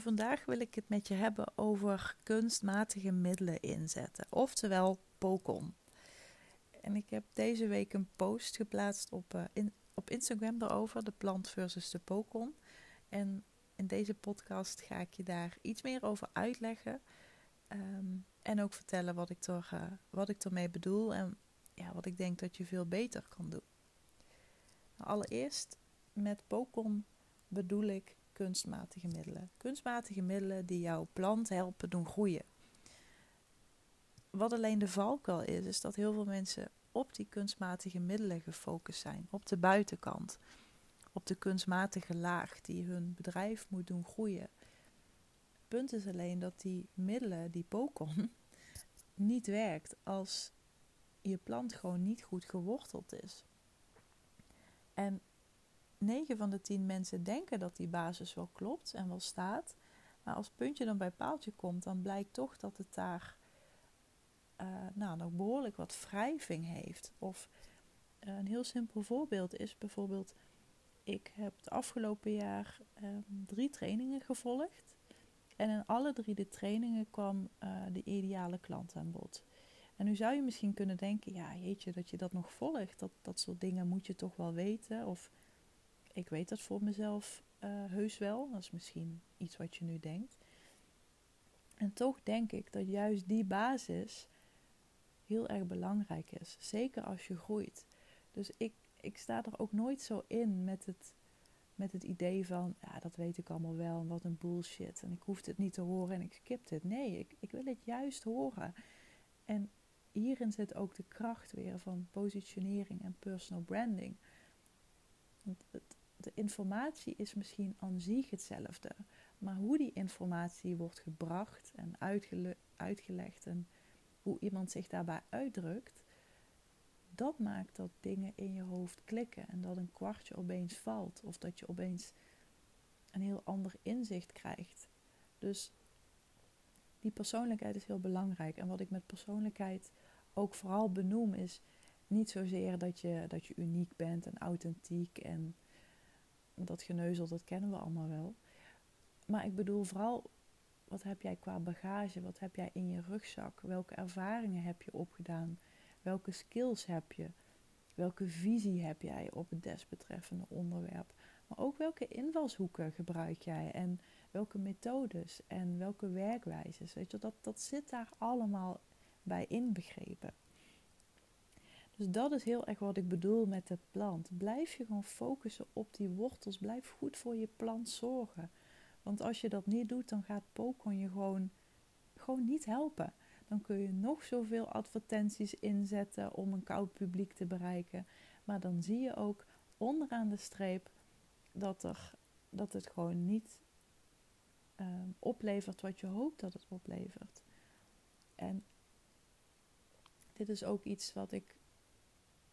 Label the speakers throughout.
Speaker 1: Vandaag wil ik het met je hebben over kunstmatige middelen inzetten, oftewel POCON. En ik heb deze week een post geplaatst op, uh, in, op Instagram daarover, de plant versus de POCON. En in deze podcast ga ik je daar iets meer over uitleggen. Ehm, en ook vertellen wat ik, er, uh, wat ik ermee bedoel en ja, wat ik denk dat je veel beter kan doen. Nou, allereerst, met POCON bedoel ik kunstmatige middelen. Kunstmatige middelen die jouw plant helpen doen groeien. Wat alleen de valkuil is, is dat heel veel mensen op die kunstmatige middelen gefocust zijn, op de buitenkant, op de kunstmatige laag die hun bedrijf moet doen groeien. Punt is alleen dat die middelen, die pokon, niet werkt als je plant gewoon niet goed geworteld is. En 9 van de 10 mensen denken dat die basis wel klopt en wel staat. Maar als puntje dan bij paaltje komt, dan blijkt toch dat het daar uh, nou, nog behoorlijk wat wrijving heeft. Of uh, een heel simpel voorbeeld is bijvoorbeeld, ik heb het afgelopen jaar um, drie trainingen gevolgd. En in alle drie de trainingen kwam uh, de ideale klant aan bod. En nu zou je misschien kunnen denken, ja jeetje, dat je dat nog volgt. Dat, dat soort dingen moet je toch wel weten. Of ik weet dat voor mezelf heus wel. Dat is misschien iets wat je nu denkt. En toch denk ik dat juist die basis heel erg belangrijk is. Zeker als je groeit. Dus ik, ik sta er ook nooit zo in met het, met het idee van, ja, dat weet ik allemaal wel wat een bullshit. En ik hoef het niet te horen en ik skip het. Nee, ik, ik wil het juist horen. En hierin zit ook de kracht weer van positionering en personal branding. De informatie is misschien aan zich hetzelfde. Maar hoe die informatie wordt gebracht en uitgelegd en hoe iemand zich daarbij uitdrukt, dat maakt dat dingen in je hoofd klikken en dat een kwartje opeens valt of dat je opeens een heel ander inzicht krijgt. Dus die persoonlijkheid is heel belangrijk. En wat ik met persoonlijkheid ook vooral benoem is niet zozeer dat je, dat je uniek bent en authentiek en dat geneuzel, dat kennen we allemaal wel. Maar ik bedoel vooral wat heb jij qua bagage? Wat heb jij in je rugzak? Welke ervaringen heb je opgedaan? Welke skills heb je? Welke visie heb jij op het desbetreffende onderwerp? Maar ook welke invalshoeken gebruik jij en welke methodes en welke werkwijzes? Weet je, dat, dat zit daar allemaal bij inbegrepen. Dus dat is heel erg wat ik bedoel met de plant. Blijf je gewoon focussen op die wortels. Blijf goed voor je plant zorgen. Want als je dat niet doet, dan gaat Pokémon je gewoon, gewoon niet helpen. Dan kun je nog zoveel advertenties inzetten om een koud publiek te bereiken. Maar dan zie je ook onderaan de streep dat, er, dat het gewoon niet um, oplevert wat je hoopt dat het oplevert. En dit is ook iets wat ik,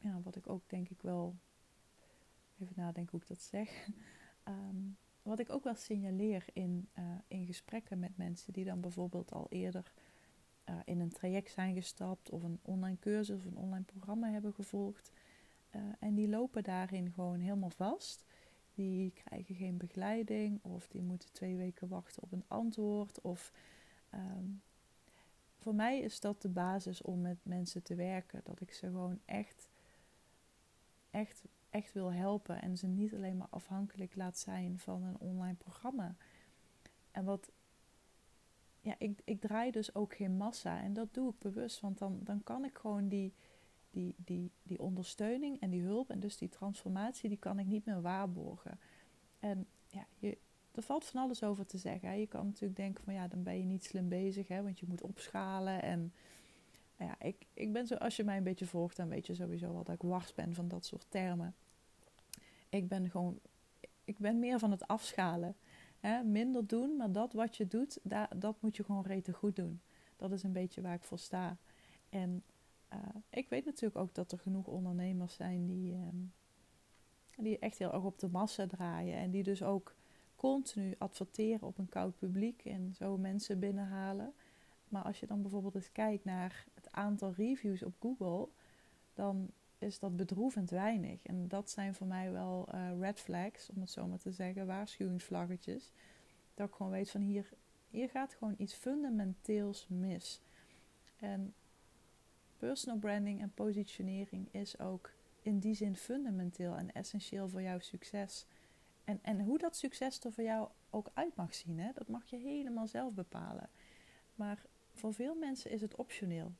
Speaker 1: ja, wat ik ook denk ik wel, even nadenken hoe ik dat zeg. Um, wat ik ook wel signaleer in, uh, in gesprekken met mensen die dan bijvoorbeeld al eerder uh, in een traject zijn gestapt of een online cursus of een online programma hebben gevolgd. Uh, en die lopen daarin gewoon helemaal vast. Die krijgen geen begeleiding of die moeten twee weken wachten op een antwoord. Of, um, voor mij is dat de basis om met mensen te werken. Dat ik ze gewoon echt, echt echt wil helpen en ze niet alleen maar afhankelijk laat zijn van een online programma. En wat, ja, ik, ik draai dus ook geen massa en dat doe ik bewust, want dan, dan kan ik gewoon die, die, die, die ondersteuning en die hulp en dus die transformatie, die kan ik niet meer waarborgen. En ja, je, er valt van alles over te zeggen. Je kan natuurlijk denken van ja, dan ben je niet slim bezig, hè, want je moet opschalen en nou ja, ik, ik ben zo, als je mij een beetje volgt, dan weet je sowieso wel dat ik wars ben van dat soort termen. Ik ben gewoon, ik ben meer van het afschalen. Minder doen, maar dat wat je doet, daar, dat moet je gewoon rete goed doen. Dat is een beetje waar ik voor sta. En uh, ik weet natuurlijk ook dat er genoeg ondernemers zijn die, um, die echt heel erg op de massa draaien. En die dus ook continu adverteren op een koud publiek en zo mensen binnenhalen. Maar als je dan bijvoorbeeld eens kijkt naar het aantal reviews op Google, dan is dat bedroevend weinig. En dat zijn voor mij wel uh, red flags, om het zo maar te zeggen, waarschuwingsvlaggetjes. Dat ik gewoon weet van hier, hier gaat gewoon iets fundamenteels mis. En personal branding en positionering is ook in die zin fundamenteel en essentieel voor jouw succes. En, en hoe dat succes er voor jou ook uit mag zien, hè, dat mag je helemaal zelf bepalen. Maar voor veel mensen is het optioneel.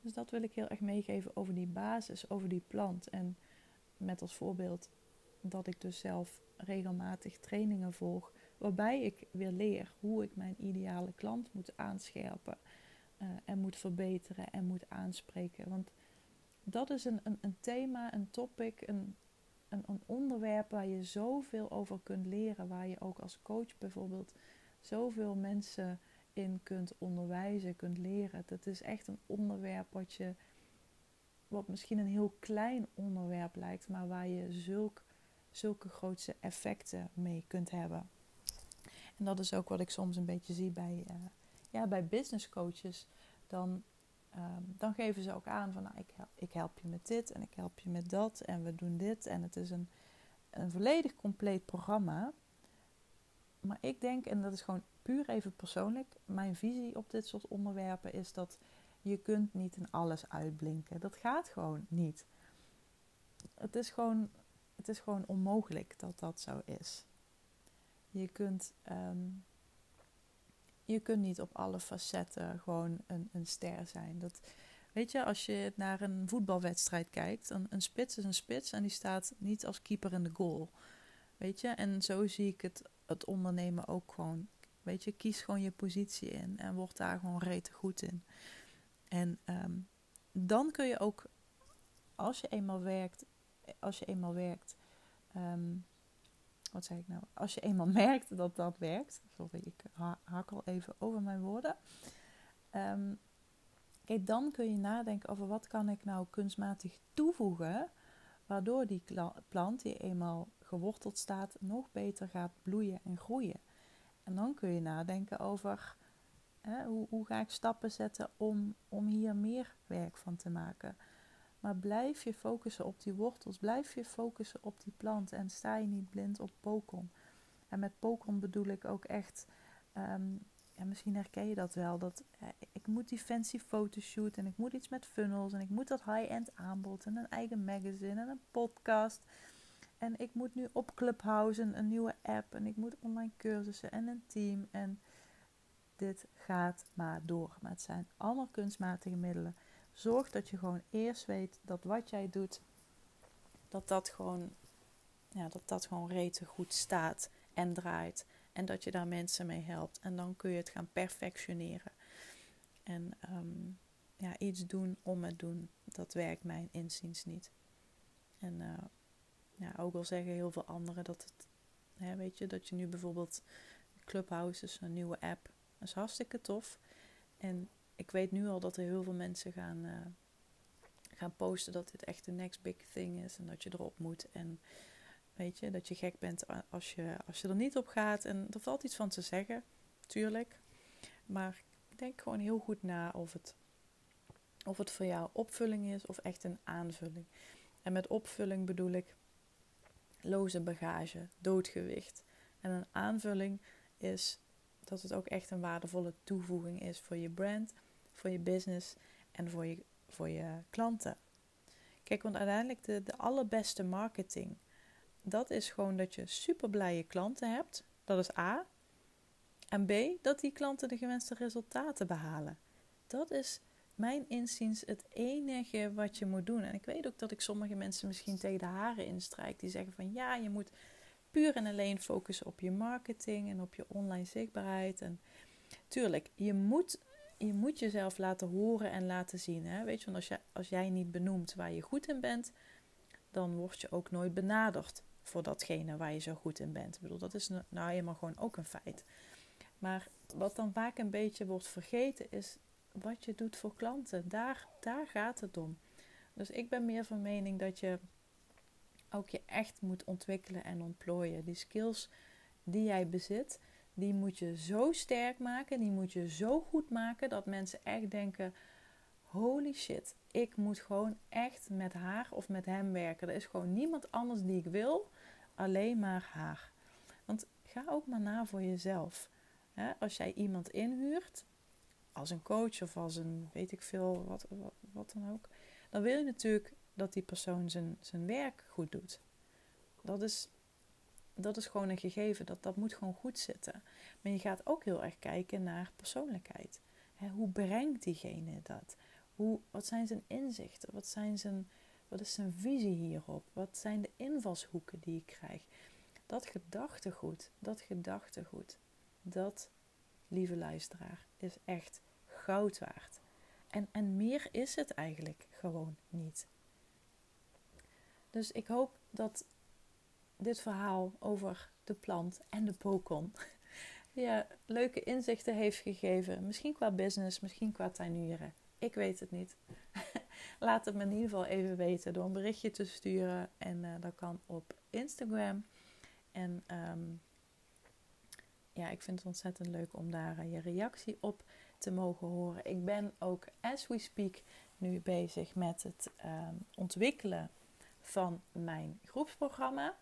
Speaker 1: Dus dat wil ik heel erg meegeven over die basis, over die plant. En met als voorbeeld dat ik dus zelf regelmatig trainingen volg, waarbij ik weer leer hoe ik mijn ideale klant moet aanscherpen uh, en moet verbeteren en moet aanspreken. Want dat is een, een, een thema, een topic, een, een, een, onderwerp waar je zoveel over kunt leren. Waar je ook als coach bijvoorbeeld zoveel mensen in kunt onderwijzen, kunt leren. Dat is echt een onderwerp wat je, wat misschien een heel klein onderwerp lijkt, maar waar je zulk, zulke grootste effecten mee kunt hebben. En dat is ook wat ik soms een beetje zie bij, uh, ja, bij business coaches. Dan, um, dan geven ze ook aan van nou, ik, help, ik help je met dit en ik help je met dat en we doen dit. En het is een, een volledig compleet programma. Maar ik denk, en dat is gewoon puur even persoonlijk, mijn visie op dit soort onderwerpen is dat je kunt niet in alles uitblinken. Dat gaat gewoon niet. Het is gewoon, het is gewoon onmogelijk dat dat zo is. Je kunt, um, je kunt niet op alle facetten gewoon een, een ster zijn. Dat, weet je, als je naar een voetbalwedstrijd kijkt, een spits is een spits en die staat niet als keeper in de goal. Weet je, en zo zie ik het, het ondernemen ook gewoon. Kies gewoon je positie in en word daar gewoon rete goed in. En um, dan kun je ook, als je eenmaal werkt, als je eenmaal werkt, um, wat zei ik nou? Als je eenmaal merkt dat dat werkt, sorry, ik hak al even over mijn woorden. Um, kijk, dan kun je nadenken over wat kan ik nou kunstmatig toevoegen, waardoor die plant die eenmaal geworteld staat, nog beter gaat bloeien en groeien. En dan kun je nadenken over hè, hoe, hoe ga ik stappen zetten om, om hier meer werk van te maken. Maar blijf je focussen op die wortels, blijf je focussen op die plant en sta je niet blind op pokon. En met pokon bedoel ik ook echt, um, ja, misschien herken je dat wel, dat eh, ik moet die fancy fotoshoot en ik moet iets met funnels en ik moet dat high-end aanbod en een eigen magazine en een podcast. En ik moet nu op Clubhouse een, nieuwe app en ik moet online cursussen en een team en dit gaat maar door. Maar het zijn allemaal kunstmatige middelen Zorg dat je gewoon eerst weet dat wat jij doet, dat dat gewoon, ja, dat dat gewoon rete goed staat en draait. En dat je daar mensen mee helpt. En dan kun je het gaan perfectioneren. En um, ja, iets doen om het doen, dat werkt mijn inziens niet. En uh, ja, ook al zeggen heel veel anderen dat het, hè, weet je, dat je nu bijvoorbeeld Clubhouse is een nieuwe app. Dat is hartstikke tof. En ik weet nu al dat er heel veel mensen gaan, uh, gaan posten dat dit echt de next big thing is en dat je erop moet. En weet je, dat je gek bent als je, als je er niet op gaat. En er valt iets van te zeggen, tuurlijk. Maar denk gewoon heel goed na of het, of het voor jou opvulling is of echt een aanvulling. En met opvulling bedoel ik loze bagage, doodgewicht. En een aanvulling is dat het ook echt een waardevolle toevoeging is voor je brand voor je business en voor je, voor je klanten. Kijk, want uiteindelijk de, de allerbeste marketing, dat is gewoon dat je super blije klanten hebt. Dat is A. En B, dat die klanten de gewenste resultaten behalen. Dat is mijn inziens het enige wat je moet doen. En ik weet ook dat ik sommige mensen misschien tegen de haren instrijk. Die zeggen van ja, je moet puur en alleen focussen op je marketing en op je online zichtbaarheid. En tuurlijk, je moet je moet jezelf laten horen en laten zien. Hè? Weet je, want als, je, als jij niet benoemt waar je goed in bent, dan word je ook nooit benaderd voor datgene waar je zo goed in bent. Ik bedoel, dat is nou helemaal gewoon ook een feit. Maar wat dan vaak een beetje wordt vergeten is wat je doet voor klanten. Daar, daar gaat het om. Dus ik ben meer van mening dat je ook je echt moet ontwikkelen en ontplooien. Die skills die jij bezit, die moet je zo sterk maken, die moet je zo goed maken dat mensen echt denken: holy shit, ik moet gewoon echt met haar of met hem werken. Er is gewoon niemand anders die ik wil, alleen maar haar. Want ga ook maar na voor jezelf. als jij iemand inhuurt, als een coach of als een weet ik veel, wat, wat, wat dan ook, dan wil je natuurlijk dat die persoon zijn, zijn werk goed doet. Dat is, dat is gewoon een gegeven, dat, dat moet gewoon goed zitten. Maar je gaat ook heel erg kijken naar persoonlijkheid. hoe brengt diegene dat? Hoe, wat zijn zijn inzichten? Wat, zijn zijn, wat is zijn visie hierop? Wat zijn de invalshoeken die ik krijg? Dat gedachtegoed, dat gedachtegoed, dat, lieve luisteraar, is echt goud waard. En, en meer is het eigenlijk gewoon niet. Dus ik hoop dat dit verhaal over de plant en de pokon je leuke inzichten heeft gegeven. Misschien qua business, misschien qua tuinieren. Ik weet het niet. Laat het me in ieder geval even weten door een berichtje te sturen. En uh, dat kan op Instagram. En um, ja, ik vind het ontzettend leuk om daar uh, je reactie op te mogen horen. Ik ben ook, as we speak, nu bezig met het um, ontwikkelen van mijn groepsprogramma.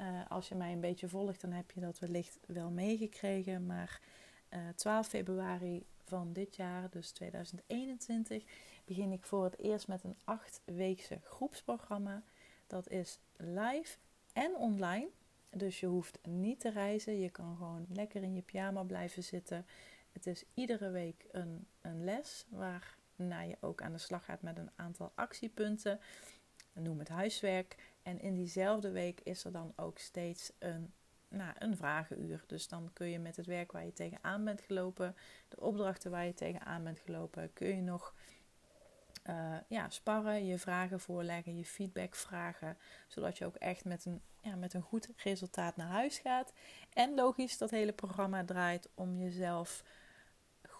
Speaker 1: Uh, als je mij een beetje volgt, dan heb je dat wellicht wel meegekregen. Maar 12 februari van dit jaar, dus 2021, begin ik voor het eerst met een achtweekse groepsprogramma. Dat is live en online. Dus je hoeft niet te reizen. Je kan gewoon lekker in je pyjama blijven zitten. Het is iedere week een, een les waarna je ook aan de slag gaat met een aantal actiepunten. Noem het huiswerk. En in diezelfde week is er dan ook steeds een nou, een vragenuur. Dus dan kun je met het werk waar je tegenaan bent gelopen, de opdrachten waar je tegenaan bent gelopen, kun je nog uh, ja, sparren, je vragen voorleggen, je feedback vragen, zodat je ook echt met een, ja, met een goed resultaat naar huis gaat. En logisch, dat hele programma draait om jezelf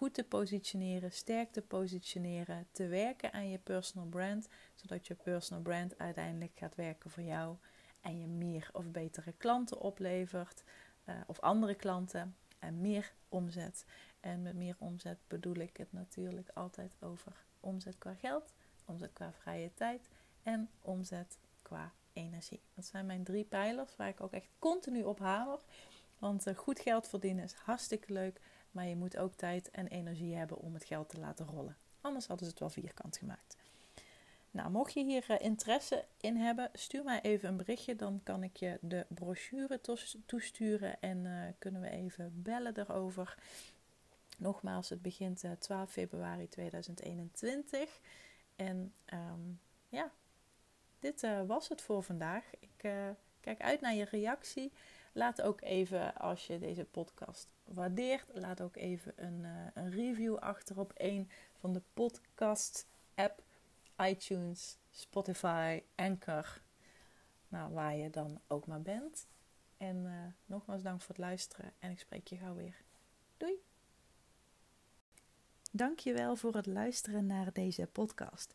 Speaker 1: goed te positioneren, sterk te positioneren, te werken aan je personal brand, zodat je personal brand uiteindelijk gaat werken voor jou en je meer of betere klanten oplevert uh, of andere klanten en meer omzet. En met meer omzet bedoel ik het natuurlijk altijd over omzet qua geld, omzet qua vrije tijd en omzet qua energie. Dat zijn mijn drie pijlers waar ik ook echt continu op hamer. Want uh, goed geld verdienen is hartstikke leuk, maar je moet ook tijd en energie hebben om het geld te laten rollen. Anders hadden ze het wel vierkant gemaakt. Nou, mocht je hier uh, interesse in hebben, stuur mij even een berichtje. Dan kan ik je de brochure toesturen en uh, kunnen we even bellen erover. Nogmaals, het begint uh, eh, 12 februari 2021. En um, ja, dit was het voor vandaag. Ik kijk uit naar je reactie. Laat ook even, als je deze podcast waardeert, laat ook even een, een review achter op een van de podcast-app iTunes, Spotify, Anchor. Nou, waar je dan ook maar bent. En uh, nogmaals dank voor het luisteren en ik spreek je gauw weer. Doei! Dankjewel voor het luisteren naar deze podcast.